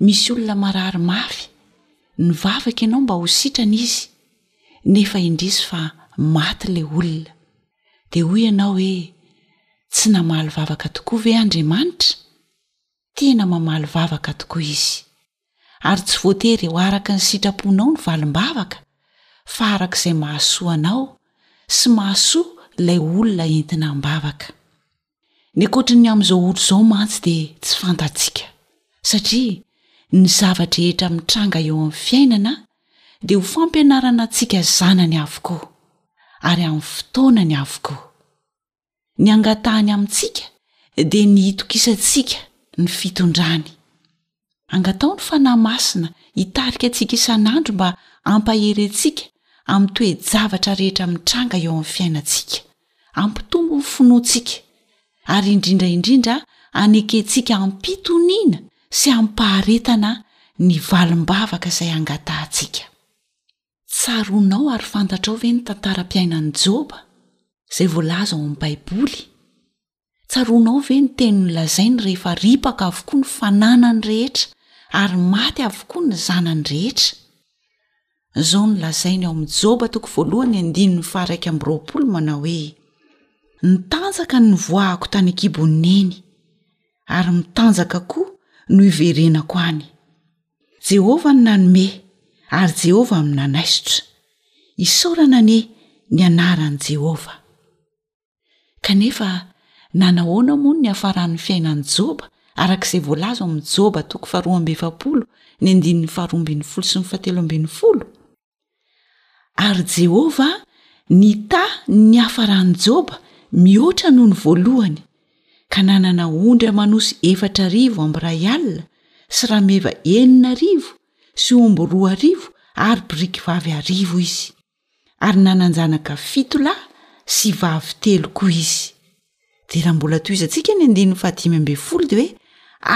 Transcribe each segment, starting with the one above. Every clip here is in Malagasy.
Misy olona marary mafy, nivavaka ianao mba ho sitrana izy, nefa indrisy fa maty ilay olona. Dia hoy ianao hoe, Tsy namaly vavaka tokoa ve Andriamanitra? Tena mamaly vavaka tokoa Izy. Ary tsy voatery ho araka ny sitraponao ny valim-bavaka, fa araka izay mahasoa anao sy mahasoa ilay olona entina am-bavaka. Ny ankoatry ny amin'izao ora izao mantsy dia tsy fantatsika, satria ny zava-drehetra mitranga eo amin'ny fiainana dia ho fampianarana antsika zanany avokoa, ary amin'ny fotoanany avokoa. Ny hangatahany amintsika dia ny hitokisantsika ny fitondrany, Angataho ny Fanahy Masina hitarika antsika isan'andro mba hampahery antsika amin'ny toe-javatra rehetra mitranga eo amin'ny fiainantsika, hampitombo ny finoantsika, ary indrindra indrindra hanekentsika am-pitoniana sy amim-paharetana ny valim-bavaka izay angatahantsika. Tsaroanao ary fantatrao ve ny tantaram-piainan'i Joba, izay voalaza ao amin'ny Baiboly? Tsaroanao ve ny teny nolazainy rehefa ripaka avokoa ny fananany rehetra ary maty avokoa ny zanany rehetra? Izao no lazainy ao amin'ny Joba toko voalohany andininy faharaika amby roapolo manao hoe, Nitanjaka ny nivoahako tany an-kibon'i Neny, ary mitanjaka koa no iverenako any. Jehovah no nanome, ary Jehovah no nanaisotra. Isaorana anie ny anaran'i Jehovah. Kanefa, nanahoana moa no niafaran'ny fiainan'i Joba, araka izay voalaza ao amin'ny Joba toko faharoa amby efapolo, ny andininy faharoa ambin'ny folo sy ny fahatelo ambin'ny folo? Ary Jehovah nitaha ny niafaran'i Joba mihoatra noho ny voalohany, ka nanana ondry aman'osy efatra arivo amby iray alina sy rameva enina arivo sy omby roa arivo ary birikivavy arivo izy. ary nanan-janaka fito lahy sy vavy telo koa izy. Dia raha mbola tohizantsika ny andininy fahadimy ambin'ny folo dia hoe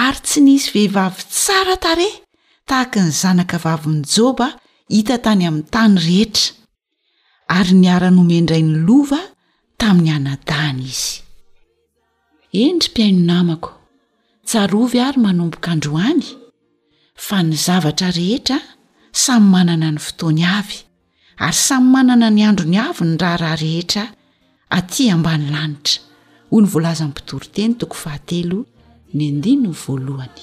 ary tsy nisy vehivavy tsara tarehy tahaka ny zanaka vavin'i Joba hita tany amin'ny tany rehetra. Ary niara-nomendray ny lova tamin'ny anadahiny izy. Hendry mpihaino namako, tsarovy ary manomboka androany fa ny zavatra rehetra samy manana ny fotoany avy ary samy manana ny androny avy ny raharaha rehetra aty ambany lanitra, hoy ny voalazan'ny mpitoriteny toko fahatelo ny andininy voalohany.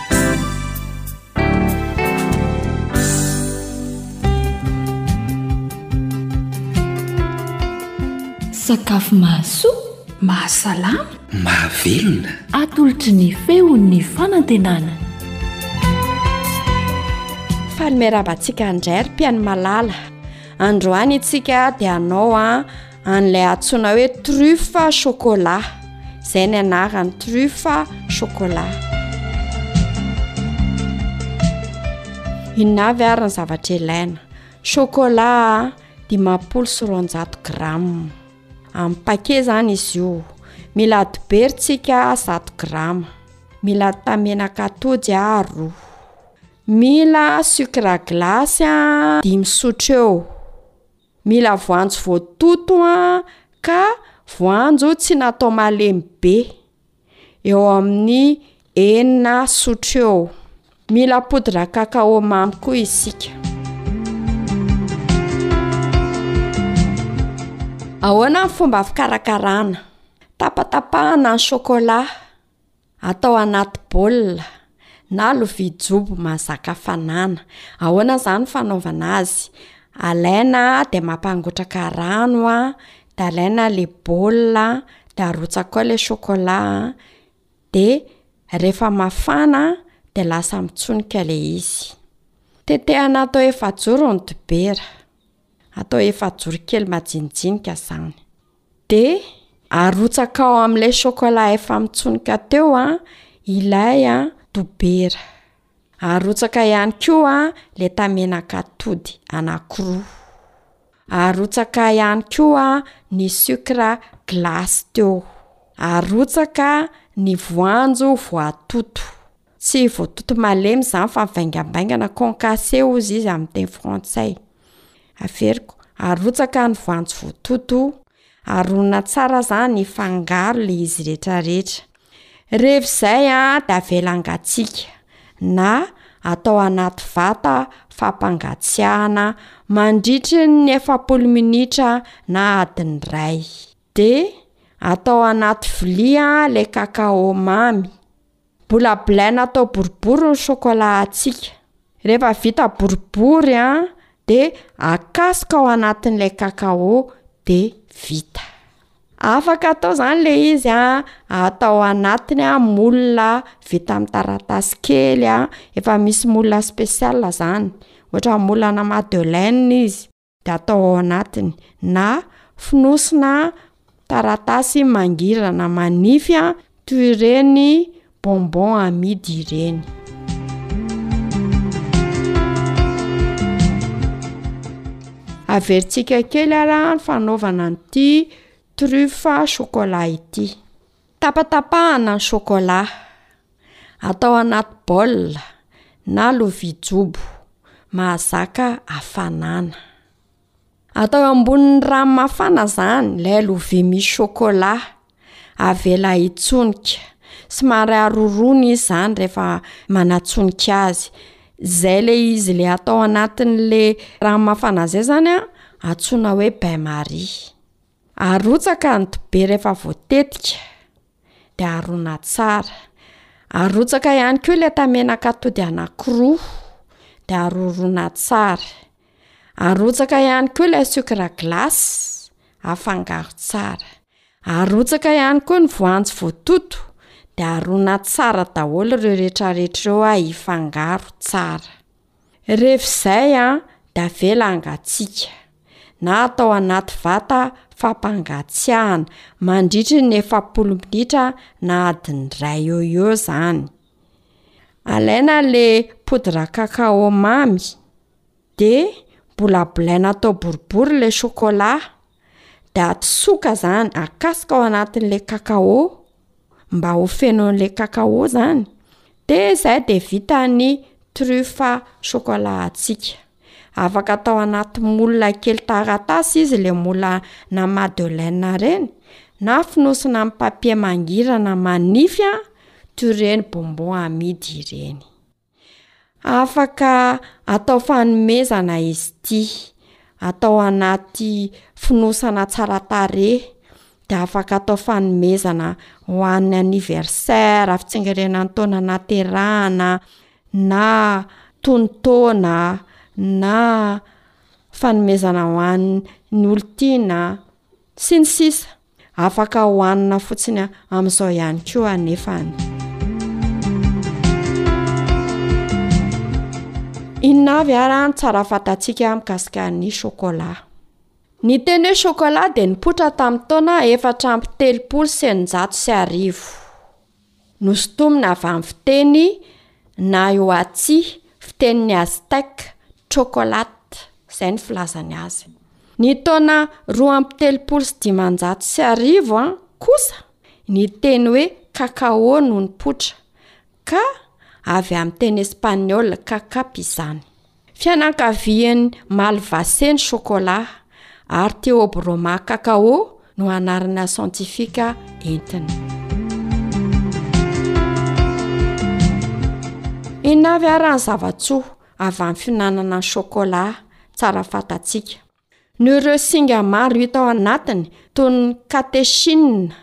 sakafo mahasoa mahasalama mahavelona atolotry ny feon'ny fanantenana fanomerabantsika andrayry mpiaino malala androany itsika dia anao a an'ilay antsoina hoe truffe chocolat izay ny anarany truffe chocolat inona avy ary ny zavatra ilaina chocolat dimampolo sy roanjato grama amin'ny paquet izany izy io mila dobery tsika zato grama mila tamenaka atody aro mila sucre glace a dimy sotro eo Mila voanjo voatoto an, ka voanjo tsy natao malemy be, eo amin'ny enina sotro eo. Mila poudre cacao mamy koa isika. Ahoana ny fomba fikarakarana? Tapatapahana ny chocolat, Atao anaty baolina na lovia jobo mahazaka hafanana. Ahoana izany ny fanaovana azy? Alaina dia mampangotraka rano a, de alaina le baolina de arotsaka ao le chocolat a, de rehefa mafana de lasa mitsonika le izy. Tetehana atao efajoro ny dibera, atao efajoro kely majinijinika zany. De arotsakao amin'ilay chocolat efa mitsonika teo ilay dobera. Arotsaka ihany koa le tamenak'atody anankiroa. Arotsaka ihany koa ny sucre glace teo. Arotsaka ny voanjo voatoto. Tsy voatoto malemy izany fa mivaingambaingana, concassé hoy izy izy amin'ny teny frantsay. Averiko, arotsaka ny voanjo voatoto, aronina tsara izany, afangaro ilay izy rehetrarehetra. Rehefa izay dia avela hangatsiaka na atao anaty vata fampangatsiahana mandritry ny efapolo minitra na adiny iray. Dia atao anaty vilia ilay cacao mamy. Mbola blain atao boribory ny chocolat atsika. Rehefa vita boribory an de akasoka ao anatin'ilay cacao de vita. Afaka atao zany le izy a atao anatiny a moule vita amin'ny taratasy kely a efa misy moule spécial zany, ohatra moule ana madeleine izy. dia atao ao anatiny na fonosina taratasy mangirana manify toy ireny bonbon amidy ireny. Averintsika kely ary ny fanaovana an'ity truffe chocolat ity. Tapatapahana ny chocolat. Atao anaty bol na lovia jobo mahazaka hafanana. Atao eo ambonin'ny rano mafana izany ilay lovia misy chocolat. Avela hitsonika. Somary aroroana izy izany rehefa manatsonika azy. Izay ilay izy ilay atao anatin'ilay rano mafana izay izany antsoina hoe bain marie. Arotsaka ny dobera efa voatetika, de arona tsara, arotsaka ihany koa le atao menaka atody anakiroa de arorona tsara, arotsaka ihany koa ilay sucre glace, afangaro tsara, arotsaka ihany koa ny voanjo voatoto de arona tsara daholo ireo rehetra rehetra ireo a, hifangaro tsara. Rehefa izay dia avela hangatsiaka, na atao anaty vata fampangatsiahana, mandritry ny efapolo minitra na adiny iray eo eo izany. Alaina ilay poudre cacao mamy, dia bolabolaina atao boribory ilay chocolat, de atsoka zany akasoka ao anatin'le cacao mba ho fenon'le cacao zany de zay de vita ny truffe chocolat antsika, afaka atao anaty moule kely taratasy izy le moule na madeleine reny na fonosina amin'ny papier mangirana manify toy ireny bonbon amidy ireny. Afaka atao fanomezana izy ity, atao anaty fonosana tsara tarehy de afaka atao fanomezana ho an'ny anniversaire, fitsingerenan'ny taona nahaterahana na tonon-taona na fanomezana ho an'ny olon-tiana sy ny sisa. Afaka hohanina fotsiny amin'izao ihany koa anefa ny. Inona avy ara ny tsara fantatsika mikasika ny chocolat? Ny teny hoe chocolat dia nipoitra tamin'ny taona efatra amby telopolo sy eninjato sy arivo. Nosintomina avy amin'ny fiteny Nahuatsi, fitenin'ny Aztèques, chocolate, izay ny filazany azy. Ny taona roa amby telopolo sy dimanjato sy arivo an, kosa, ny teny hoe cacao no nipoitra, ka avy amin'ny teny espaniola cacapi izany. Fianankavian'i Malvaceae-ny chocolat ary Theobroma cacao no anarana siantifika entiny. Inona avy ary ny zava-tsoa avy amin'ny fihinanana ny chocolat tsara fantatsika? Noho ireo singa maro hita ao anatiny, toy ny katesina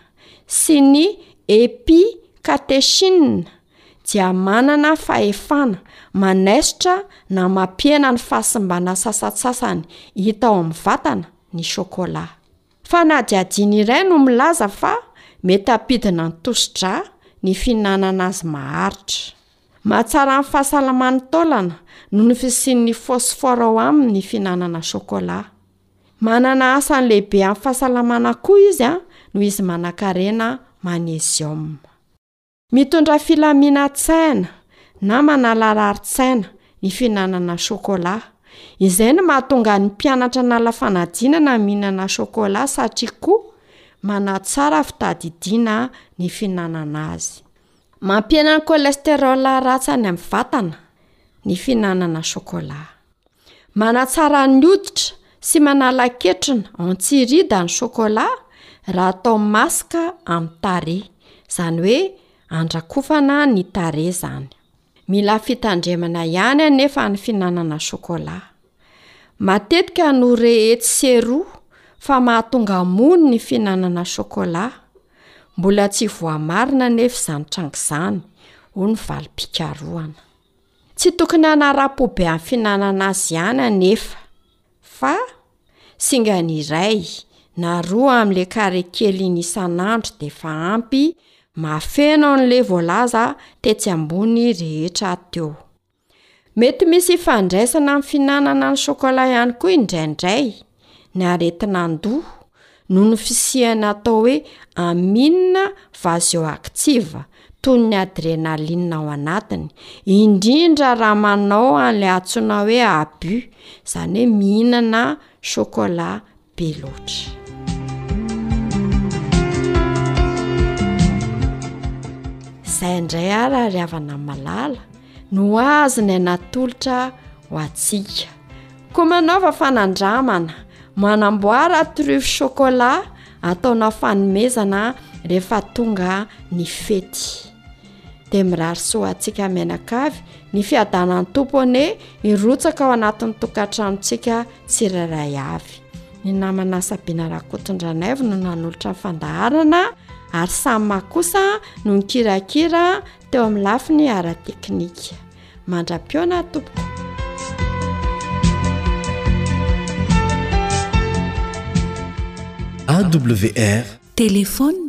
sy ny epikatesina, dia manana fahefana manaisotra na mampihena ny fahasimbana sasantsasany hita ao amin'ny vatana ny sôkôlà. Fanadihadiana iray no milaza fa mety hampidina ny tosi-drà ny fihinanana azy maharitra. Mahatsara ny fahasalaman'ny taolana noho ny fisian'ny phosphore ao aminy ny fihinanana chocolat. Manana asany lehibe amin'ny fahasalamana koa izy noho izy manankarena magnesium. Mitondra filaminan-tsaina na manalararin-tsaina ny fihinanana chocolat. Izay no mahatonga ny mpianatra hanala fanadinana mihinana chocolat satria koa manatsara fitadidiana ny fihinanana azy. Mampihena ny cholesterol ratsy any amin'ny vatana ny fihinanana chocolat. Manatsara ny hoditra sy manala ketrona antsirida ny chocolat raha atao masaka amin'ny tarehy, izany hoe andrakofana ny tarehy izany. Mila fitandremana ihany anefa ny fihinanana chocolat. Matetika no re etsy sy eroa fa mahatonga mony ny fihinanana chocolat. Mbola tsy voamarina anefa izany tranga izany, hoy ny valim-pikarohana. Tsy tokony hanara-po be amin'ny fihinanana azy ihany anefa, fa singany iray na roa amin'le kare kely iny isan'andro dia efa ampy mahafeno an'le voalaza tetsy ambony rehetra teo. Mety misy ifandraisana amin'ny fihinanana ny chocolat ihany koa indraindray ny aretin'andoha noho ny fisian'ny atao hoe amine vasoactive toy ny adrénaline ao anatiny, indrindra raha manao an'ilay antsoina hoe abus, izany hoe mihinana chocolat be loatra. Izay indray ara ry havana malala no azy ny anatolotra ho antsika. Koa manaova fanandramana, manamboara truffe chocolat ataona fanomezana rehefa tonga ny fety. dia mirary soa antsika mianakavy ny fiadanan'ny tompo anie hirotsaka ao anatin'ny tokantranontsika tsirairay avy ny namana sabina rakotondranaivo no nanolotra ny fandaharana ary samy ma kosa no nikirakira teo amin'ny lafiny ara-teknika mandra-piona tompoko awr telefona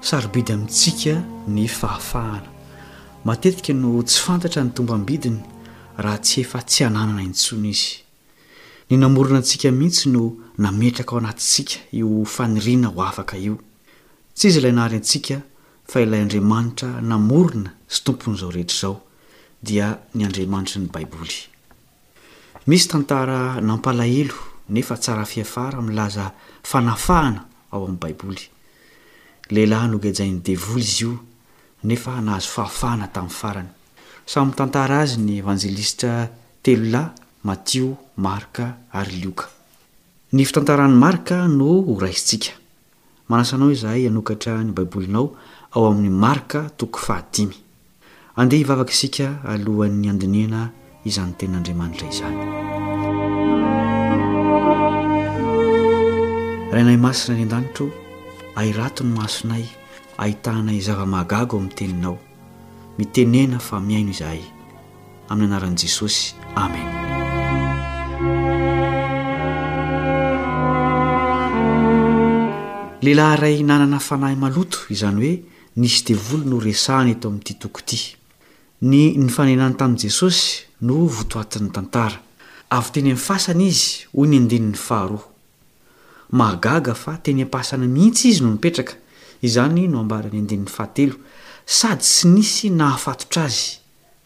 Sarobidy amintsika ny fahafahana. Matetika no tsy fantatra ny tombam-bidiny raha tsy efa tsy ananana intsony izy. Ny namorona antsika mihitsy no nametraka ao anatintsika io faniriana ho afaka io. Tsy izy ilay nary antsika fa ilay Andriamanitra namorona sy Tompon'izao rehetra izao, dia ny Andriamanitry ny Baiboly. Misy tantara nampalahelo nefa tsara fiafara milaza fanafahana ao amin'ny Baiboly. Lehilahy nogejain'ny devoly izy io, nefa nahazo fahafahana tamin'ny farany. Samy mitantara azy ny Evanjelisitra telo lahy, Matio, Marka, ary Lioka. Ny fitantaran'i Marka no horaisintsika. Manasa anao izahay hanokatra ny Baibolinao ao amin'ny Marka toko fahadimy. Andeha hivavaka isika alohan'ny handinihana izany Tenin'Andriamanitra izany. Rainay Masina any an-danitra ô, ahirato ny masonay ahitana izava-mahagaga ao amin'ny Teninao. Mitenena fa mihaino izahay. Amin'ny anaran'i Jesosy. Amen. Lehilahy iray nanana fanahy maloto, izany hoe nisy devoly no resahana eto amin'ity toko ity. Ny nifanenany tamin'i Jesosy no votoatin'ny tantara. Avy teny amin'ny fasana izy, hoy ny andininy faharoa. Mahagaga fa teny am-pasana mihitsy izy no nipetraka, izany no ambaran'ny andininy fahatelo, sady tsy nisy nahafatotra azy,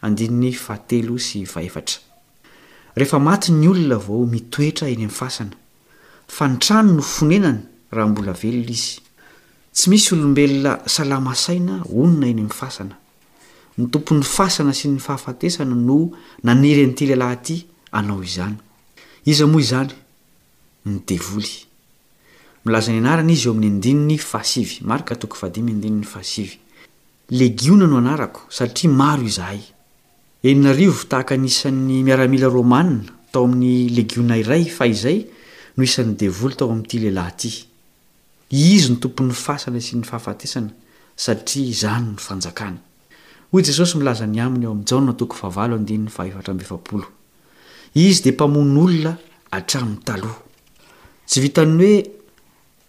andininy fahatelo sy fahefatra. Rehefa maty ny olona vao mitoetra eny am-fasana, fa ny trano no fonenany raha mbola velona izy. Tsy misy olombelona salama saina honina eny amin'ny fasana. Ny tompon'ny fasana sy ny fahafatesana no naniry an'ity lehilahy ity hanao izany. Iza moa izany? ny devoly. Milaza ny anarany izy eo amin'ny andininy fahasivy, Marka toko fahadimy andininy fahasivy. Legiona no anarako, satria maro izahay. Enina arivo tahaka ny isan'ny miaramila romana tao amin'ny legiona iray fahizay no isan'ny devoly tao amin'ity lehilahy ity. Izy no tompon'ny fasana sy ny fahafatesana, satria izany no fanjakany. Hoy Jesosy milaza ny aminy ao amin'ny Jaona toko fahavalo andininy fahefatra amby efapolo, Izy dia mpamono olona hatramin'ny taloha. Tsy vitan'ny hoe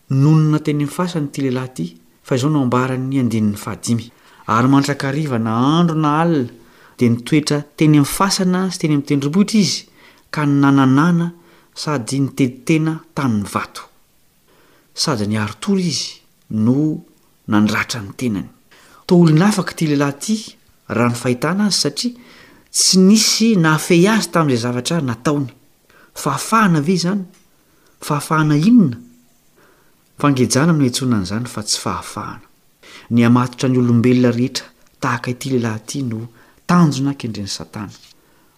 nonina teny amin'ny fasana ity lehilahy ity fa izao no ambaran'ny andininy fahadimy, Ary mandrakariva na andro na alina dia nitoetra teny amin'ny fasana sy teny amin'ny tendrombohitra izy ka nananàna sady niteti-tena tamin'ny vato. sady niari-tory izy no nandratra ny tenany. Toa olon'afaka ity lehilahy ity raha ny fahitana azy satria tsy nisy nahafehy azy tamin'izay zavatra nataony. Fahafahana ve izany? Fahafahana inona? Fangejana no iantsoana an'izany fa tsy fahafahana. Ny hamatotra ny olombelona rehetra tahaka ity lehilahy ity no tanjona kendren'i Satana.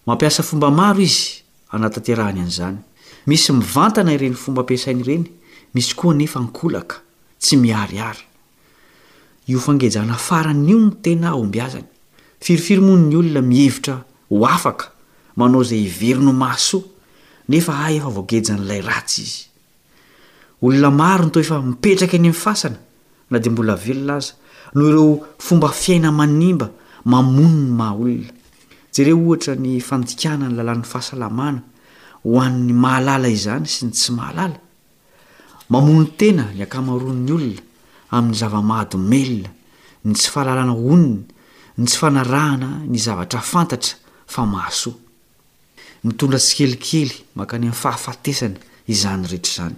Mampiasa fomba maro izy hanatanterahany an'izany. Misy mivantana ireny fomba ampiasainy ireny, misy koa anefa ankolaka, tsy miharihary. Io fangejana farany io no tena ahombiazany. Firifiry moa ny olona mihevitra ho afaka manao izay heveriny ho mahasoa, nefa hay efa voagejan'ilay ratsy izy. Olona maro no toa efa mipetraka eny amin'ny fasana, na dia mbola velona aza, noho ireo fomba fiaina manimba, mamono ny maha-olona. Jereo ohatra ny fandikana ny lalàn'ny fahasalamana ho an'ny mahalala izany sy ny tsy mahalala. Mamono tena ny ankamaroan'ny olona amin'ny zava-mahadomelina, ny tsy fahalalana onony, ny tsy fanarahana ny zavatra fantatra fa mahasoa. Mitondra tsikelikely mankany amin'ny fahafatesana izany rehetra izany.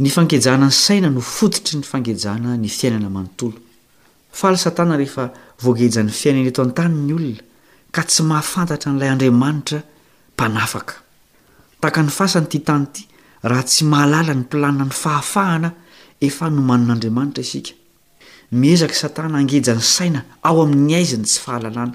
Ny fangejana ny saina no fototry ny fangejana ny fiainana manontolo. Faly Satana rehefa voagejan'ny fiainana eto an-tany ny olona ka tsy mahafantatra an'ilay Andriamanitra mpanafaka. Tahaka ny fasana ity tany ity raha tsy mahalala ny planin'ny fahafahana efa nomanin'Andriamanitra isika. Miezaka i Satana hangeja ny saina ao amin'ny haiziny tsy fahalalana.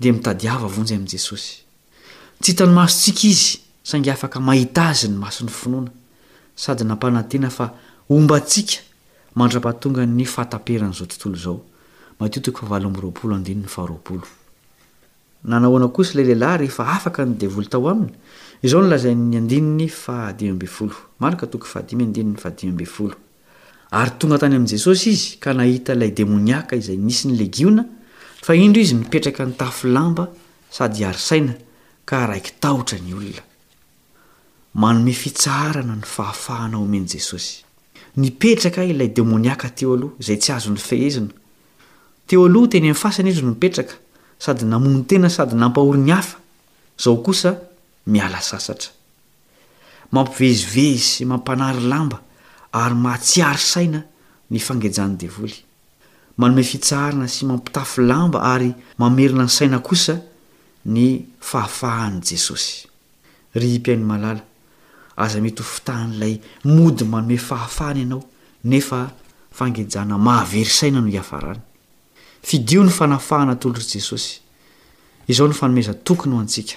dia mitadiava vonjy amin'i Jesosy. Tsy hitan'ny masontsika izy, saingy afaka mahita azy ny mason'ny finoana, sady nampanantena fa homba antsika mandra-pahatongan'ny fahataperan'izao tontolo izao. Matio toko fahavalo amby roapolo andininy faharoapolo. Nanao ahoana kosa ilay lehilahy rehefa afaka ny devoly tao aminy? Izao no lazain'ny andininy fahadimy ambin'ny folo. Marka toko fahadimy andininy fahadimy ambin'ny folo. Ary tonga tany amin'i Jesosy izy ka nahita ilay demoniaka izay nisy ny legiona, fa indro izy mipetraka nitafy lamba sady ary saina ka raiki-tahotra ny olona. Manome fitsaharana ny fahafahana omen'i Jesosy. Nipetraka ilay demoniaka teo aloha izay tsy azony fehezina. Teo aloha teny amin'ny fasana izy no nipetraka sady namono tena sady nampahory ny hafa, izao kosa miala sasatra. Mampivezivezy sy mampanary lamba ary mahatsiaro saina ny fangejan'ny devoly. Manome fitsaharana sy mampitafy lamba ary mamerina ny saina kosa ny fahafahan'i Jesosy. Ry mpihaino malala, aza mety ho fitahan'ilay mody manome fahafahana ianao nefa fangejana mahavery saina no hiafarany. Fidio ny fanafahana atolotry Jesosy. Izao ny fanomezan-tokony ho antsika.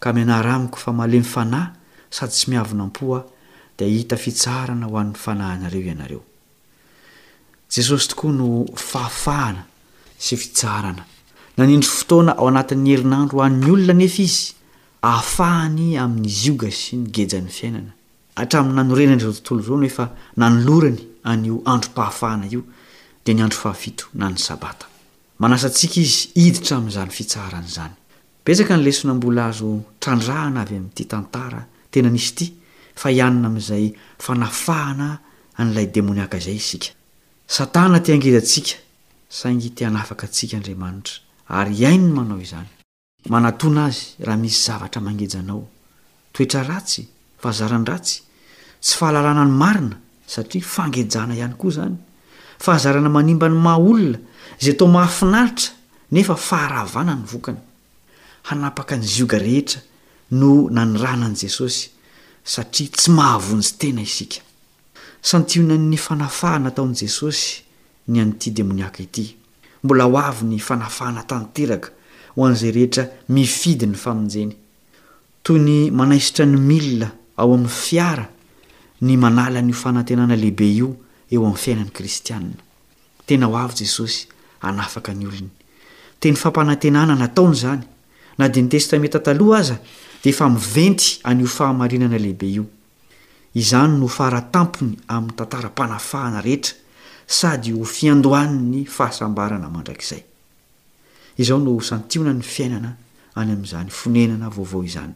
Ka mianara amiko fa malemy fanahy sady tsy miavona am-po aho dia hahita fitsaharana ho an'ny fanahinareo ianareo. Jesosy tokoa no fahafahana sy fitsaharana. Nanindry fotoana ao anatin'ny herinandro ho an'ny olona anefa Izy ahafahany amin'ny zioga sy ny gejan'ny fiainana. Hatramin'ny nanorenany izao tontolo izao no efa nanolorany an'io androm-pahafahana io, dia ny andro fahafito na ny Sabata. Manasa antsika Izy hiditra amin'izany fitsaharana izany. Betsaka ny lesona mbola azo trandrahana avy amin'ity tantara tena nisy ity fa hianina amin'izay fanafahana an'ilay demoniaka izay isika. Satana te hangeja antsika saingy te hanafaka antsika Andriamanitra ary hihaino ny manao izany. Manatona azy raha misy zavatra mangeja anao toetra ratsy, fahazaran-dratsy, tsy fahalalana ny marina, satria fangejana ihany koa izany, fahazarana manimba ny maha olona, izay toa mahafinaritra nefa faharavana ny vokany. Hanapaka ny zioga rehetra no nanirahana an'i Jesosy, satria tsy mahavonjy tena isika. Santionan'ny fanafahana ataon'i Jesosy ny an'ity demoniaka ity. Mbola ho avy ny fanafahana tanteraka ho an'izay rehetra mifidy ny famonjeny. Toy ny manaisotra ny milina ao amin'ny fiara ny manala an'io fanantenana lehibe io eo amin'ny fiainan'ny kristiana. Tena ho avy Jesosy hanafaka ny olony. Teny fampanantenana nataony izany. Na dia ny Testamenta Taloha aza dia efa miventy an'io fahamarinana lehibe io. Izany no fara tampony amin'ny tantaram-panafahana rehetra sady ho fiandohan'ny fahasambarana mandrakizay. Izao no hosantionan'ny fiainana any amin'izany fonenana vaovao izany.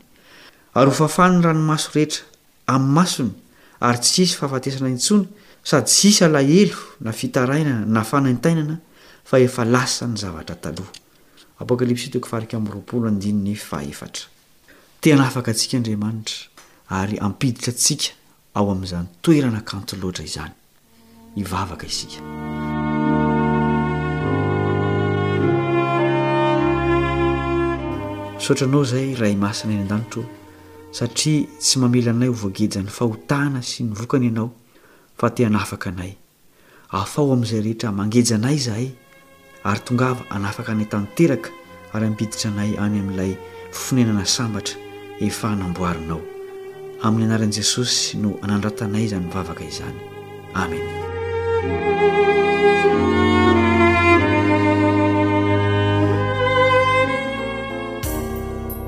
Ary hofafany ny ranomaso rehetra amin'ny masony ary tsy hisy fahafatesana intsony sady tsy hisy alahelo na fitarainana na fanaintainana fa efa lasa ny zavatra taloha. Apokalypsy toko fahairika amby roapolo andininy fahaefatra. Te hanafaka antsika Andriamanitra ary hampiditra antsika ao amin'izany toerana kanto loatra izany. Hivavaka isika. Misaotra anao izay Ray Masina any an-danitro satria tsy mamela anay ho voagejan'ny fahotana sy ny vokany ianao fa te hanafaka anay. Afaho amin'izay rehetra mangeja anay izahay, ary tongava hanafaka anay tanteraka ary hampiditra anay any amin'ilay fonenana sambatra efa namboarinao. Amin'ny anaran'i Jesosy no anandratanay izany vavaka izany. Amena.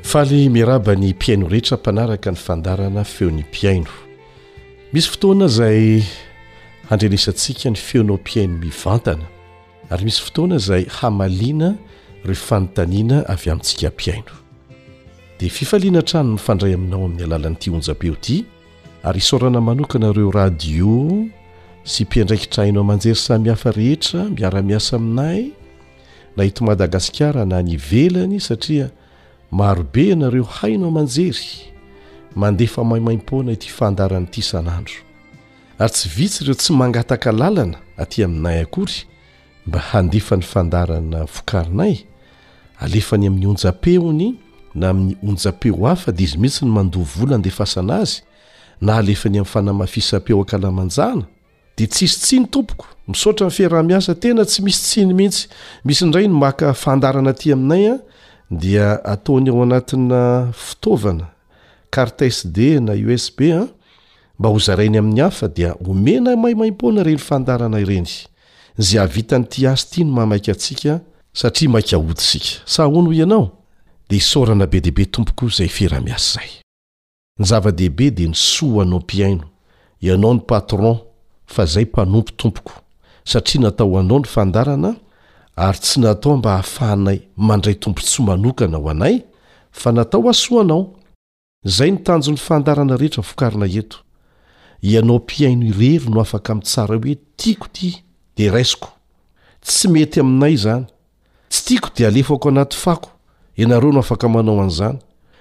Faly miaraba ny mpihaino rehetra mpanaraka ny fandarana feon'ny mpihaino. Misy fotoana izay handrenesantsika ny feonao mpihaino mivantana ary misy fotoana izay hamaliana ireo fanontaniana avy amintsika mpihaino. Dia fifaliana hatrany mifandray aminao amin'ny alalan'ity onjam-peo ity ary isaorana manokana ireo radio sy mpiandraikitra haino aman-jery samihafa rehetra miara-miasa aminay na eto Madagasikara na any ivelany satria Marobe ianareo haino aman-jery mandefa maimaim-poana ity fandaharana ity isan'andro, ary tsy vitsy ireo tsy mangataka lalana aty aminay akory mba handefa ny fandaharana vokarinay, alefany amin'ny onjam-peony na amin'ny onjam-peo hafa dia izy mihitsy no mandoa vola handefasana azy, na alefany amin'ny fanamafisam-peo ankalamanjana, Dia tsisy tsiny tompoko. Misaotra ny fiaraha-miasa tena tsy misy tsiny mihitsy. Misy indray ny maka fandarana aty aminay an, dia ataony ao anatina fitaovana, carte SD na usb an, mba ho zarainy amin'ny hafa dia omena maimaimpoana ireny fandarana ireny. Izay havitan'ity asa ity no mahamaika antsika satria maika hody isika. Sa ahoana hoy ianao? Dia isaorana be dia be tompoko izay fiaraha-miasa izay. Ny zava-dehibe dia ny soa ho anao mpihaino, ianao no patron fa izay mpanompo tompoko, satria natao ho anao ny fandarana ary tsy natao mba hahafahanay mandray tombotsoa manokana ho anay fa natao hasoanao. Izay no tanjon'ny fandarana rehetra vokarina eto. Ianao mpihaino irery no afaka mitsara hoe tiako ity dia raisiko. Tsy mety aminay izany. Tsy tiako dia alefako anaty fako, ianareo no afaka manao an'izany.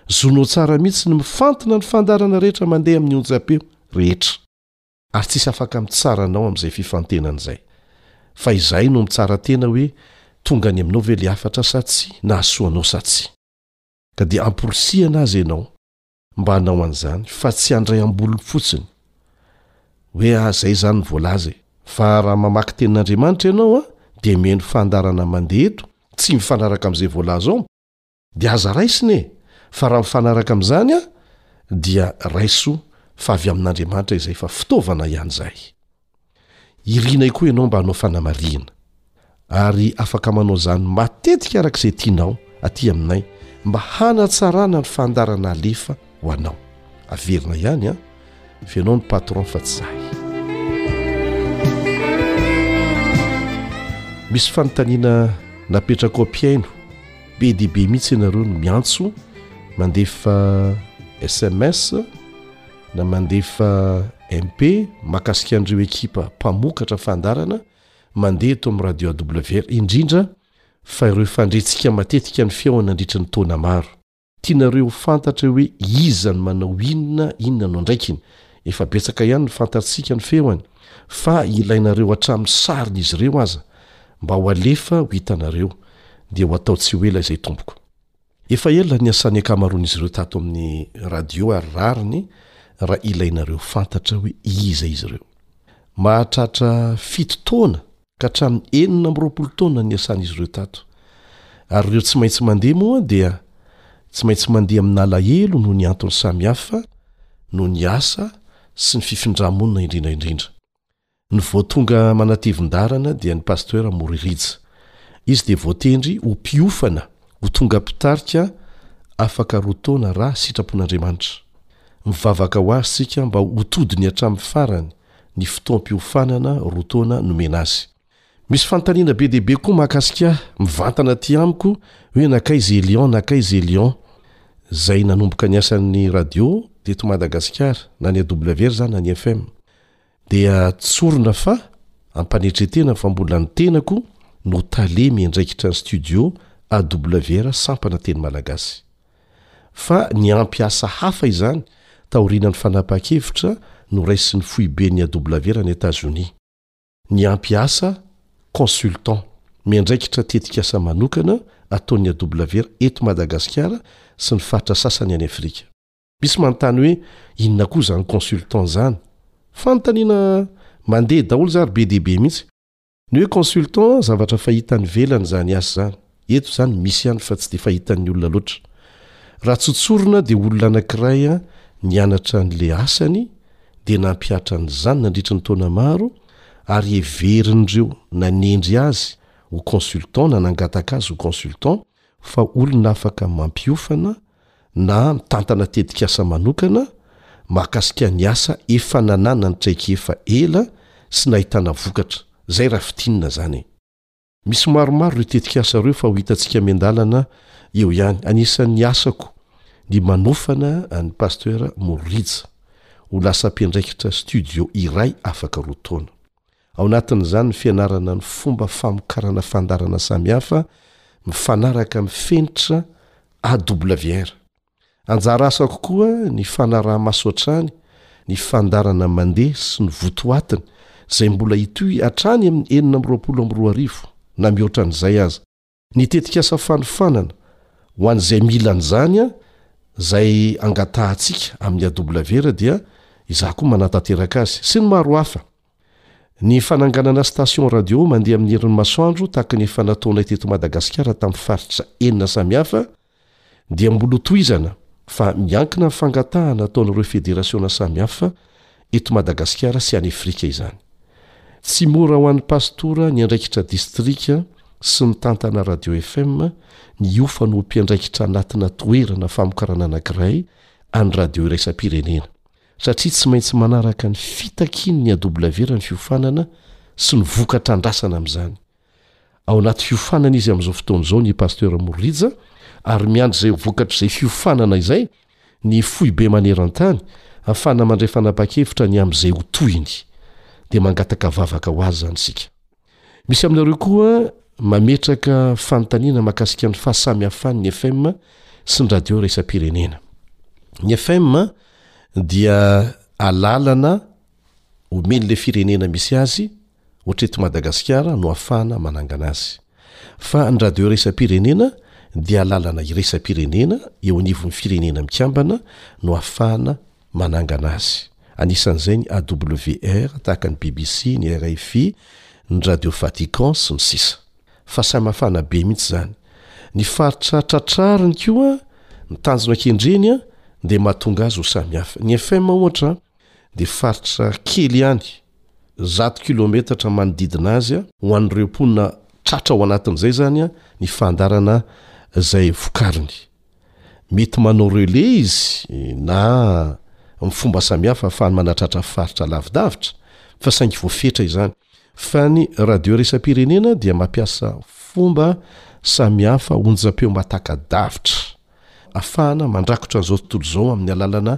Zonao tsara mihitsy ny mifantina ny fandaharana rehetra mandeha amin'ny onjampeo rehetra. Ary tsisy afaka mitsara anao amin'izay fifantenana izay. Fa izahay no mitsara tena hoe tonga any aminao ve ilay hafatra sa tsia, nahasoa anao sa tsia. Ka dia amporisihana aza ianao. mba hanao an'izany fa tsy handray am-bolony fotsiny hoe ah izay izany ny voalaza e fa raha mamaky tenin'andriamanitra ianao a dia miheno fandarana mandeha eto tsy mifanaraka amin'izay voalaza ao dia aza raisina e fa raha mifanaraka amin'izany a dia raiso fa avy amin'andriamanitra izay fa fitaovana ihany izay Irinay koa ianao mba hanao fanamarihana, ary afaka manao izany matetika araka izay tianao aty aminay mba hanatsarana ny fandarana alefa ho anao. Averina ihany an, fa ianao ny patron fa tsy izahay. Misy fanontaniana napetrakao mpihaino, be dia be mihitsy ianareo no miantso, mandefa sms, Na mandefa MP mahakasika an'ireo ekipa mpamokatra fandaharana mandeha eto amin'ny radio AWR indrindra fa ireo fandrentsika matetika ny feony nandritra ny taona maro. Tianareo ho fantatra hoe iza no manao inona, inona no andraikiny. Efa betsaka ihany ny fantatsika ny feony fa ilainareo hatramin'ny sariny izy ireo aza mba ho alefa ho hitanareo. Dia ho atao tsy ho ela izay tompoko. Efa ela niasan'ny ankamaroan'izy ireo tato amin'ny radio ary rariny raha ilainareo fantatra hoe iza izy ireo. Mahatratra fito taona ka hatramin'ny enina amby roapolo taona ny niasan'izy ireo tato. Ary ireo tsy maintsy mandeha moa dia tsy maintsy mandeha amin'alahelo noho ny antony samihafa noho ny asa sy ny fifindrà-monina indrindra indrindra. Ny vao tonga manatevin-darana dia ny Pasteur Moririja. Izy dia voatendry ho mpiofana ho tonga mpitarika afaka roa taona raha sitrapon'Andriamanitra. Mivavaka ho azy isika mba ho todiny hatramin'ny farany ny fotoam-piofanana roa taona nomena azy. Misy fanontaniana be dia be koa mahakasika ahy, mivantana aty amiko hoe nankaiza i Lion, nankaiza i Lion. Izay nanomboka ny asan'ny radio teto Madagasikara, na ny AWR izany na ny FM. Dia tsorina fa am-panetren-tena fa mbola ny tenako no tale miandraikitra ny studio AWR sampana teny malagasy. Fa niampy asa hafa izany taorianan'ny fanapahan-kevitra noraisin'ny foiben'ny AWR any Etazonia. Niampy asa consultant miandraikitra tetikasa manokana ataon'ny AWR eto Madagasikara sy ny faritra sasany any Afrika. Misy manontany hoe inona koa izany consultant izany? Fanontaniana mandeha daholo izany ary be dia be mihitsy. Ny hoe consultant, zavatra fahita any ivelany izany asa izany. Eto izany misy ihany fa tsy dia fahitan'ny olona loatra. Raha tsotsorina dia olona anankiray nianatra an'ilay asany dia nampihatra an'izany nandritry ny taona maro ary heverin'ireo nanendry azy ho consultant na nangataka azy ho consultant, fa olona afaka mampiofana na mitantana tetikasa manokana mahakasika ny asa efa nananany traikefa ela sy nahitana vokatra, zay raha fitinina zany e. Misy maromaro reo tetikasa reo fa ho hitantsika miandalana eo ihany, anisan'ny asako ny manofana an'i Pasteur Morija ho lasa mpiandraikitra studio iray afaka roa taona. Ao anatin'izany ny fianarana ny fomba famokarana fandarana samihafa mifanaraka amin'ny fenitra AWR. Anjara asako koa ny fanaraha-maso hatrany ny fandarana mandeha sy ny votoatiny izay mbola hitohy hatrany amin'ny enina amby roapolo amby roa arivo na mihoatra an'izay aza. Ny tetikasa fanofanana ho an'izay mila an'izany izay angatahantsika amin'ny AWR dia izaho koa manatanteraka azy, sy ny maro hafa. Ny fananganana station radio mandeha amin'ny herin'ny masoandro tahaka ny efa nataonay teto Madagasikara tamin'ny faritra enina samihafa, dia mbola ho tohizana fa miankina amin'ny fangatahana ataon'ireo federasiona samihafa eto Madagasikara sy any Afrika izany. Tsy mora ho an'ny Pastora niandraikitra distrika sy mitantana Radio FM ny hiofa noho mpiandraikitra anatina toerana famokarana anankiray an'ny radio iraisam-pirenena satria tsy maintsy manaraka ny fitakian'ny AWR ny fiofanana sy ny vokatra andrasana amin'izany. Ao anaty fiofanana izy amin'izao fotoana izao ny Pasteur Morija ary miandry izay ho vokatr'izay fiofanana izay ny foibe maneran-tany hafahana mandray fanapa-kevitra ny amin'izay ho tohiny. Dia mangataka vavaka ho azy izany isika. Misy aminareo koa mametraka fanontaniana mahakasika ny fahasamihafan'ny FM sy ny radio iraisam-pirenena. Ny FM dia alalana omen'ilay firenena misy azy Ohatra eto Madagasikara no afahana manangana azy. Fa ny radio iraisam-pirenena dia alalana iraisam-pirenena eo anivon'ny firenena mikambana no afahana manangana azy. Anisan'izay ny AWR, tahaka ny bbc, ny RFI, ny Radio Vatican, sy ny sisa. Fa samy afahana be mihitsy izany. Ny faritra tratrariny koa ny tanjona kendreny dia mahatonga azy ho samy hafa. Ny FM ohatra dia faritra kely ihany. zato kilometatra manodidina azy, ho an'ireo mponina tratra ao anatin'izay izany ny fandarana izay vokariny. Mety manao relais izy na amin'ny fomba samihafa ahafahany manatratra faritra lavidavitra fa saingy voafetra izany fa ny radio iraisampirenena dia mampiasa fomba samihafa onjam-peo mahataka-davitra ahafahana mandrakotra an'izao tontolo izao amin'ny alalana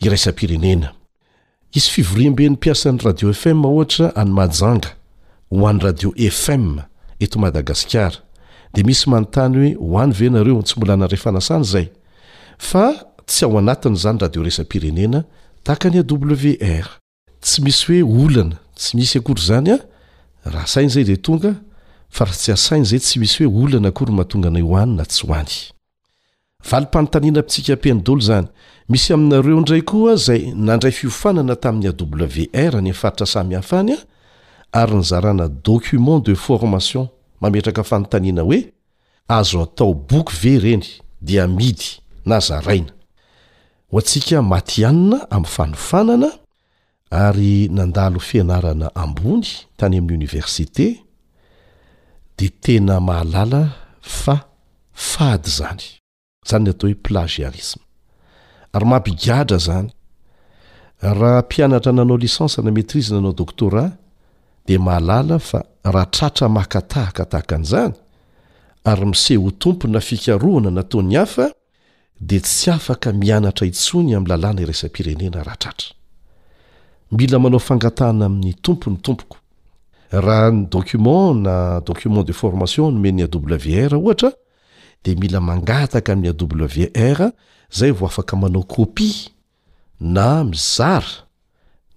iraisampirenena. Hisy fivoriamben'ny mpiasan'ny Radio FM ohatra any Mahajanga ho an'ny Radio FM eto Madagasikara dia misy manontany hoe ho any ve nareo? Tsy mbola nandray fanasana izay fa tsy ao anatiny izany radio iraisampirenena tahaka ny AWR. Tsy misy hoe olana tsy misy akory izany an! Raha asaina izay dia tonga fa raha tsy asaina izay tsy misy hoe olana akory mahatonga anay ho any na tsy ho any. Valim-panontaniana mpitsikam-peny dolo izany. Misy aminareo indray koa izay nandray fiofanana tamin'ny AWR any amin'ny faritra samihafa any ary nizarana document de formation mametraka fanontaniana hoe, azo atao boky ve ireny dia amidy na zaraina ho antsika matihanina amin'ny fanofanana? ary nandalo fianarana ambony tany amin'ny oniversite dia tena mahalala fa fady izany, izany ny atao hoe plagiarisme, ary mampigadra izany, raha mpianatra nanao licence na maitrise nanao doctorat dia mahalala fa raha tratra maka tahaka tahaka an'izany ary miseho ho tompona fikarohana nataon'ny hafa, dia tsy afaka mianatra intsony amin'ny lalàna iraisam-pirenena raha tratra. Mila manao fangatahana amin'ny Tompo ny tompoko. Raha ny document na document de formation nomen'ny AWR ohatra dia mila mangataka amin'ny AWR izay vao afaka manao copie na mizara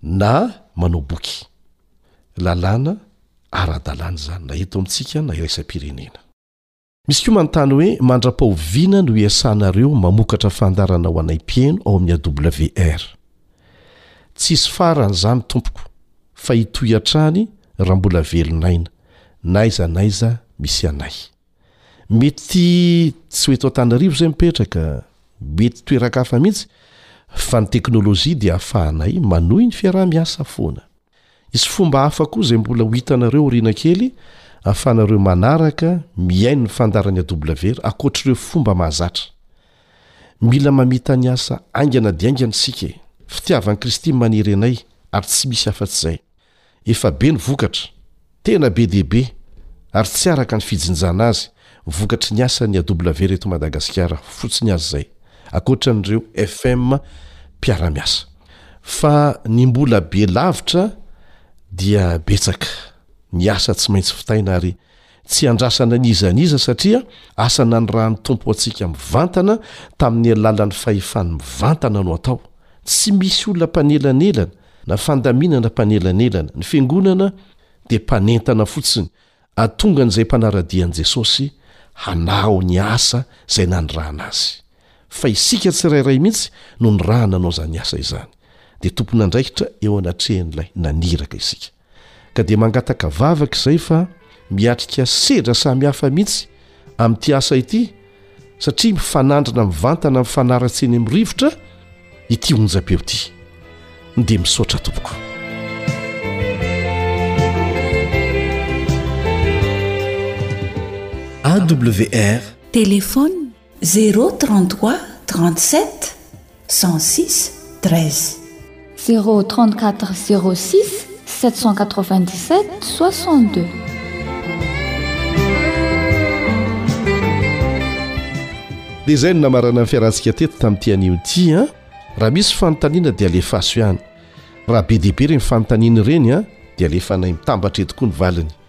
na manao boky. Lalàna ara-dalàna izany na eto amintsika na iraisam-pirenena. Misy koa manontany hoe mandra-pao vina no iasanareo mamokatra fandarana ho anay mpieno ao amin'ny AWR. Tsisy farany izany tompoko fa hitohy hatrany raha mbola velon'aina, n'aiza n'aiza misy anay. Mety tsy ho eto Antananarivo izay mipetraka, mety toeran-kafa mihitsy fa ny teknolojia dia ahafahanay manohy ny fiaraha-miasa foana. Hisy fomba hafa koa izay mbola ho hitanareo aoriana kely ahafahanareo manaraka mihaino ny fandaharan'ny AWR ankoatr'ireo fomba mahazatra. Mila mamita ny asa haingana dia haingana isika e! Fitiavan'i Kristy manery anay ary tsy misy afa-tsy izay. Efa be ny vokatra. Tena be dia be ary tsy araka ny fijinjana azy vokatry ny asan'ny AW reto Madagasikara fotsiny aza izay, ankoatran'ireo FM mpiara-miasa. Fa ny mbola be lavitra dia betsaka. Ny asa tsy maintsy vitaina ary tsy andrasana an'iza an'iza satria asa nanirahan'ny Tompo antsika mivantana tamin'ny alalan'ny fahefany mivantana no atao. Tsy misy olona mpanelanelana na fandaminana mpanelanelana, ny Fiangonana dia mpanentana fotsiny atongan'izay mpanara-dia an'i Jesosy hanao ny asa izay nanirahana Azy. Fa isika tsirairay mihitsy no nirahana hanao izany asa izany. Dia tompon'andraikitra eo anatrehan'Ilay naniraka isika. ka dia mangataka vavaka izay fa miatrika sedra samy hafa mihitsy amin'ity asa ity satria mifanandrina mivantana amin'ny fanaratsiany amin'ny rivotra ity onjam-peo ity dia misaotra tompoko awr téléphone Zéro trente trois trente sept cent six treize. Zéro trente quatre zéro six sept cent quatre vingt dix sept soixante deux. Dia izay no namarana ny fiarantsika teto tamin'ity anio ity a raha misy fanontaniana dia alefaso ihany raha be dia be ireny fanontaniana ireny a dia alefanay mitambatra eto koa ny valiny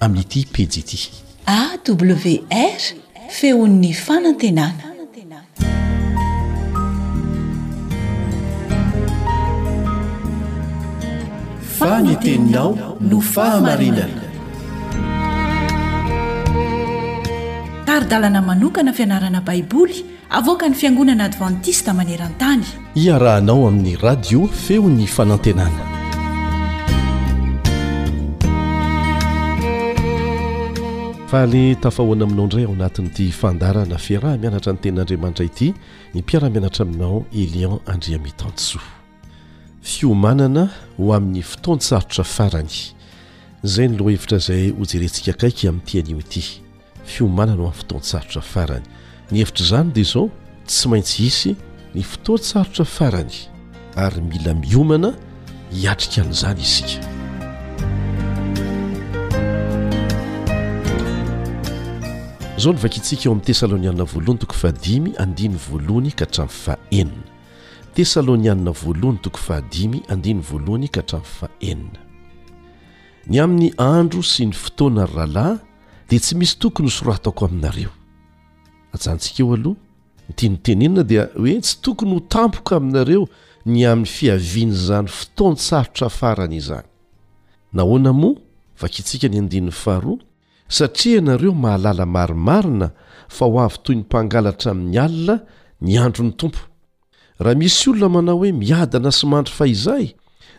amin'ity pejy ity. AWR, feon'ny fanantenana. Fa ny teninao no fahamarinana. Tari-dalana manokana fianarana Baiboly Avoakan'ny Fiangonana Advantista maneran-tany. Iarahanao amin'ny Radio Feon'ny Fanantenana. Fa le tafahoana aminao indray ao anatin'ity fandarana fiaraha-mianatra ny tenin'Andriamanitra ity ny mpiara-mianatra aminao Elian Andriamitansoa. Fiomanana ho amin'ny fotoan-tsarotra farany. Izay ny lohahevitra izay hojerentsika akaiky amin'ity anio ity. Fiomanana ho amin'ny fotoan-tsarotra farany. Ny hevitr'izany dia izao, tsy maintsy hisy ny fotoan-tsarotra farany ary mila miomana hiatrika an'izany isika. Izao no vakintsika ao amin'ny Tesalonianina voalohany toko fahadimy andininy voalohany ka hatramin'ny fahenina. Tesalonianina voalohany toko fahadimy andininy voalohany ka hatramin'ny fahenina. Ny amin'ny andro sy ny fotoana ry rahalahy dia tsy misy toko nosoratako aminareo. Ajanontsika eo aloha, ny tiany hotenenina dia hoe tsy tokony ho tampoka aminareo ny amin'ny fiavian'izany fotoan-tsarotra farany izany. Nahoana moa? Vakintsika ny andininy faharoa, Satria ianareo mahalala marimarina fa ho avy toy ny mpangalatra amin'ny alina ny andron'ny Tompo. Raha misy olona manao hoe miadana sy mandry fahizay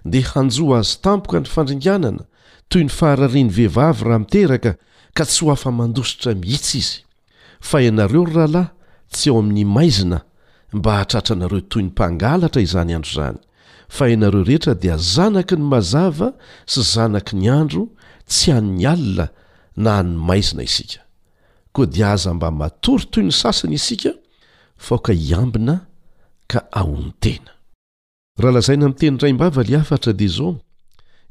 dia hanjo azy tampoka ny fandringanana toy ny fahararian'ny vehivavy raha miteraka ka tsy ho afa-mandositra mihitsy izy. Fa ianareo ry rahalahy tsy ao amin'ny maizina mba hahatratranareo toy ny mpangalatra izany andro izany, fa ianareo rehetra dia zanaky ny mazava sy zanaky ny andro tsy an'ny alina na an'ny maizina isika. Koa dia aza mba matory toy ny sasany isika Faoka hiambina ka ahontena. Raha lazaina amin'ny teny raim-bava ilay hafatra dia izao,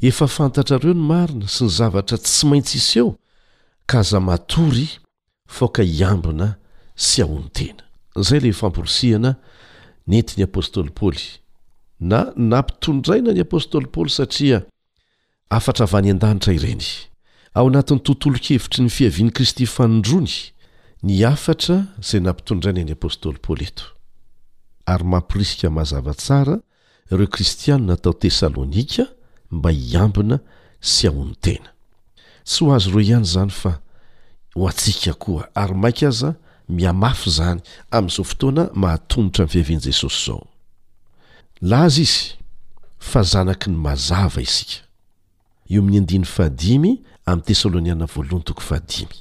efa fantatrareo ny marina sy ny zavatra tsy maintsy hiseho ka aza matory faoka hiambina sy ahontena. Izay ilay famporisihana nentin'ny apostoly Paoly, na nampitondraina ny apostoly Paoly satria Hafatra avy any an-danitra ireny. Ao anatin'ny tontolon-kevitry ny fiavian'i Kristy fanindroany ny hafatra izay nampitondraina ny apostoly Paoly eto. Ary mamporisika mazava tsara ireo Kristianina tao Tesalonika mba hiambina sy hamono tena. Tsy ho azy ireo ihany izany fa ho antsika koa, ary mainka aza mihamafy izany amin'izao fotoana mahatomotra ny fiavian'i Jesosy izao. Nilaza izy fa zanaky ny mazava isika, eo amin'ny andininy fahadimy amin'ny Tesaloniana voalohany toko fahadimy.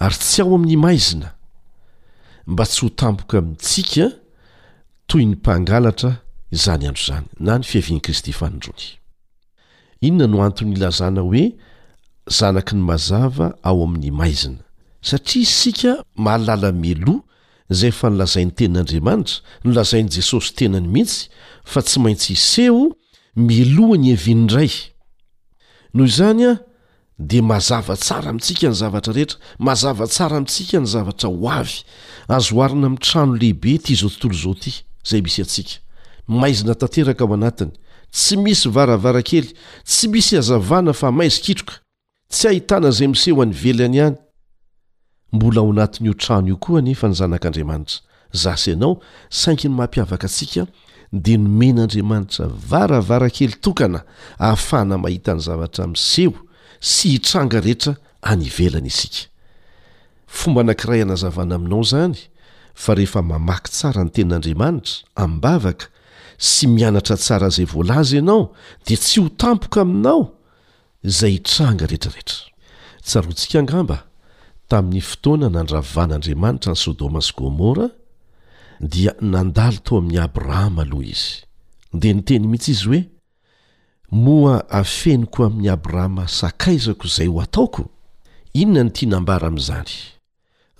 Ary tsy ao amin'ny maizina, mba tsy ho tampoka amintsika toy ny mpangalatra izany andro izany, na ny fiavian'i Kristy fanindroany. Inona no antony ilazana hoe zanaky ny mazava ao amin' ny maizina? Satria isika mahalala mialoha izay efa nolazain'ny Tenin' Andriamanitra, nolazain'i Jesosy tenany mihitsy, fa tsy maintsy hiseho mialoha ny hevian'ny Ray. Noho izany, dia mazava tsara amintsika ny zavatra rehetra, mazava tsara amintsika ny zavatra ho avy. Azo oharina amin'ny trano lehibe ity izao tontolo izao ity, izay misy antsika. Maizina tanteraka ao anatiny. Tsy misy varavarankely, tsy misy hazavana fa maizikitroka. Tsy ahitana izay miseho any ivelany ihany. Mbola ao anatin'io trano io koa anefa ny zanak'Andriamanitra, za sy ianao, saingy ny mampiavaka antsika dia nomen'Andriamanitra varavarankely tokana ahafahana mahita ny zavatra miseho sy hitranga rehetra any ivelany isika. Fomba anankiray hanazavana aminao izany fa rehefa mamaky tsara ny Tenin'Andriamanitra amim-bavaka sy mianatra tsara izay voalaza ianao dia tsy ho tampoka aminao Izay tranga rehetrarehetra. Tsaroantsika angamba, tamin'ny fotoana nandravan'Andriamanitra an'i Sodoma sy Gomora, dia nandalo tao amin'i Abrahama aloha Izy. Dia niteny mihitsy Izy hoe, Moa afeniko amin'i Abrahama sakaizako izay ho ataoko? Inona no tiana ambara amin'izany?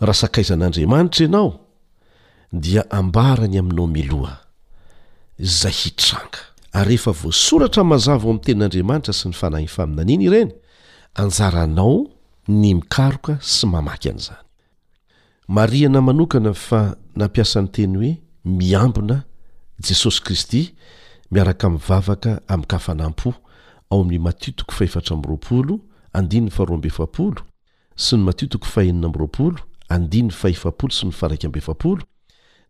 Raha sakaizan'Andriamanitra ianao, dia ambarany aminao miloha izay hitranga. Ary rehefa voasoratra mazava ao amin'ny Tenin'Andriamanitra sy ny Fanahin'ny Faminaniana ireny, anjaranao ny mikaroka sy mamaky an'izany. Marihana manokana fa nampiasa ny teny hoe miambina Jesosy Kristy miaraka amin'ny vavaka amin-kafanam-po ao amin'ny Matio toko fahefatra amby roapolo, andininy faharoa amby efapolo, sy ny Matio toko fahenina amby roapolo, andininy fahefapolo sy ny faharaika amby efapolo,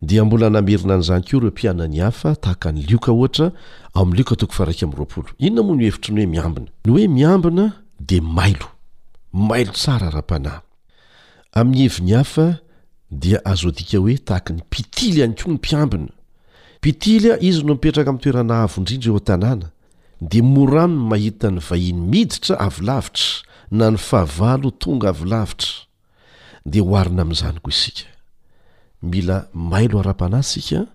dia mbola namerina an'izany koa ireo mpianany hafa, tahaka an'i Lioka, ohatra, ao amin'ny Lioka toko faharaika amby roapolo. Inona moa no hevitry ny hoe miambina? Ny hoe miambina dia mailo, mailo tsara ara-panahy. Amin'ny heviny hafa, dia azo adika hoe tahaka ny mpitily ihany koa ny mpiambina. Mpitily, izy no mipetraka amin'ny toerana avo indrindra eo an-tanàna, dia moran ny mahita ny vahiny miditra avy lavitra na ny fahavalo tonga avy lavitra dia oharina amin'izany koa isika. Mila mailo ara-panahy isika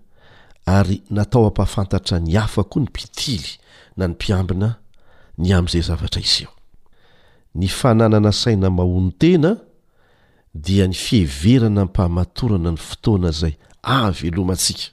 ary natao hampahafantatra ny hafa koa ny mpitily na ny mpiambina ny amin'izay zavatra iseho. Ny fananana saina mahonon-tena dia ny fiheverana am-pahamatorana ny fotoana izay ahavelomantsika.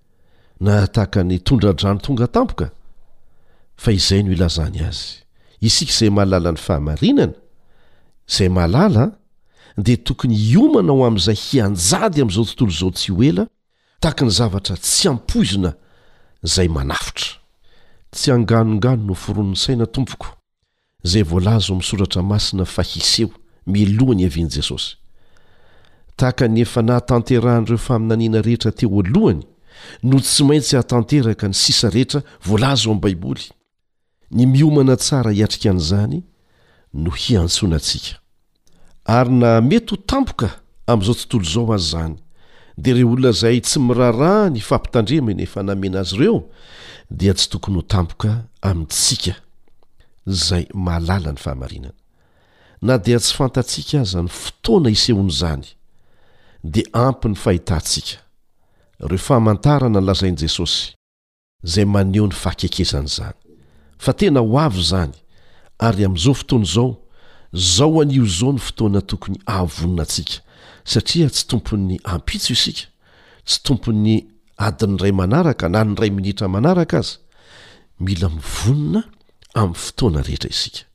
na tahaka ny tondra-drano tonga tampoka, fa izay no ilazany azy. Isika izay mahalala ny fahamarinana, izay mahalala, dia tokony hiomana ho amin'izay hianjady amin'izao tontolo izao tsy ho ela, tahaka ny zavatra tsy ampoizina izay manafotra. Tsy anganongano no foronon'ny saina, tompoko. izay voalaza ao amin'ny Soratra Masina fa hiseho, mialoha ny havian'i Jesosy. Tahaka ny efa nahatanterahan'ireo faminaniana rehetra teo alohany, no tsy maintsy hahatanteraka ny sisa rehetra voalaza ao amin'ny Baiboly. Ny miomana tsara hiatrika an'izany no hiantsoana antsika. Ary na mety ho tampoka amin'izao tontolo izao aza izany, dia ireo olona izay tsy miraharaha ny fampitandrema eny fanamena azy ireo dia tsy tokony ho tampoka amintsika izay mahalala ny fahamarinana. Na dia tsy fantatsika aza ny fotoana isehoan'izany, dia ampy ny fahitantsika ireo famantarana lazain'i Jesosy. izay maneho ny fahakekezana izany. Fa tena ho avy izany, ary amin'izao fotoana izao, izao anio izao no fotoana tokony hahavonona antsika, satria tsy tompon'ny ampitso isika, tsy tompon'ny adiny iray manaraka na ny iray minitra manaraka aza. Mila mivonona amin'ny fotoana rehetra isika,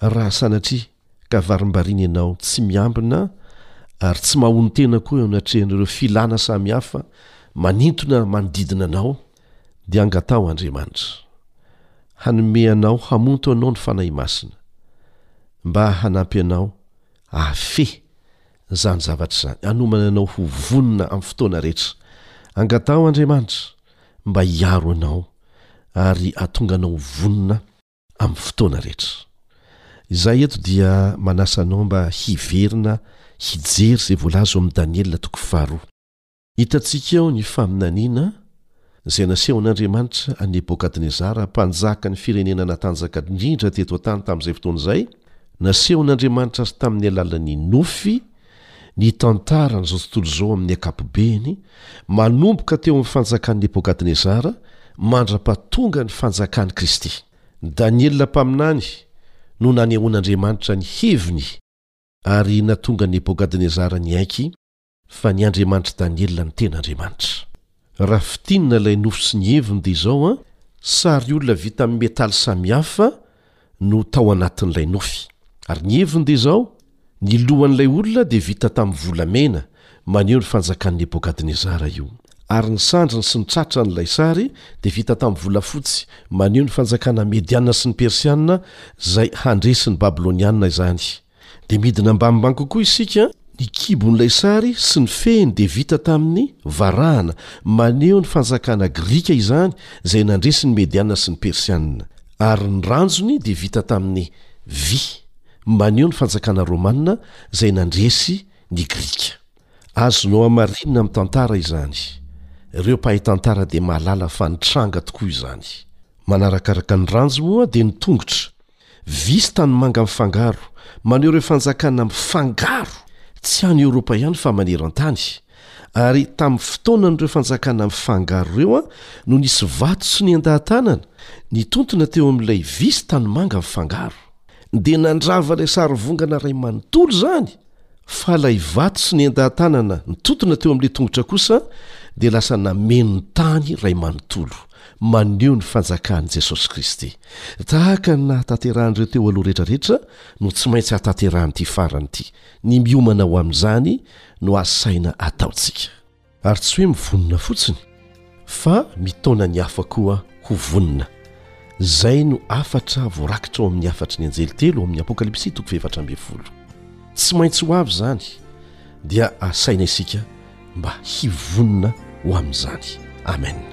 raha sanatria ka varimbariana ianao tsy miambina ary tsy mahonon-tena koa eo anatrehan'ireo filana samihafa manintona manodidina anao, dia angataho Andriamanitra hanome anao hamonto anao ny Fanahy Masina mba hanampy anao hahafehy izany zavatra izany, hanomana anao ho vonona amin'ny fotoana rehetra. Angataho Andriamanitra mba hiaro anao ary hatonga anao vonona. amin'ny fotoana rehetra. Izaho eto dia manasa anao mba hiverina hijery izay voalaza ao amin'ny Daniela toko faharoa. Hitantsika ao ny faminaniana izay nasehon'Andriamanitra an'i Nebokadnezara, mpanjaka ny firenena natanjaka indrindra teto an-tany tamin'izay fotoana izay, nasehon'Andriamanitra azy tamin'ny alalan'ny nofy Ny tantaran'izao tontolo izao amin'ny ankapobeny, manomboka teo amin'ny fanjakan'i Nebokadnezara mandra-pahatonga ny Fanjakan'i Kristy. Daniela mpaminany no nanehoan'Andriamanitra ny heviny ary nahatonga an'i Nebokadnezara niaiky fa ny Andriamanitr'i Daniela no tena Andriamanitra. Raha fintinina ilay nofo sy ny heviny dia izao an, sary olona vita amin'ny metaly samihafa no tao anatin'ilay nofy. Ary ny heviny dia izao, ny lohan'ilay olona dia vita tamin'ny volamena, maneho ny fanjakan'i Nebokadnezara io. Ary ny sandriny sy ny tratran'ilay sary dia vita tamin'ny volafotsy, maneho ny fanjakana mediana sy ny persiana izay handresy ny babyloniana izany. Dia midina ambanimbany kokoa isika, ny kibon'ilay sary sy ny fehiny dia vita tamin'ny varahana, maneho ny fanjakana grika izany izay nandresy ny Mediana sy ny Persiana, ary ny ranjony dia vita tamin'ny vy, maneho ny fanjakana romana izay nandresy ny Grika. Azonao hamarinina amin'ny tantara izany. Ireo mpahay tantara dia mahalala fa nitranga tokoa izany. Manarakaraka ny ranjy moa dia ny tongotra, Visy tanimanga mifangaro, maneho ireo fanjakana mifangaro, tsy any Eoropa ihany fa maneran-tany, ary tamin'ny fotoanan'ireo fanjakana mifangaro ireo no nisy vato sy niandahan-tanana nitontona teo amin'ilay visy tanimanga mifangaro. Dia nandrava ilay sarivongana iray manontolo izany! fa ilay vato sy ny endaha-tanana nitontona teo amin'ilay tongotra kosa dia lasa nameno ny tany ray manontolo, maneho ny fanjakan'i Jesosy Kristy. Tahaka ny nahatanterahan'ireo teo aloha rehetrarehetra no tsy maintsy hahatanterahan'ity farany ity. Ny miomana ho amin'izany no asaina ataontsika. Ary tsy hoe mivonona fotsiny fa mitaona ny hafa koa ho vonona. Izay no hafatra voarakitra ao amin'ny hafatry ny anjely telo ao amin'ny Apokalypsy toko fahefatra ambin'ny folo. Tsy maintsy ho avy izany dia asaina isika mba hivonona ho amin'izany. Amena.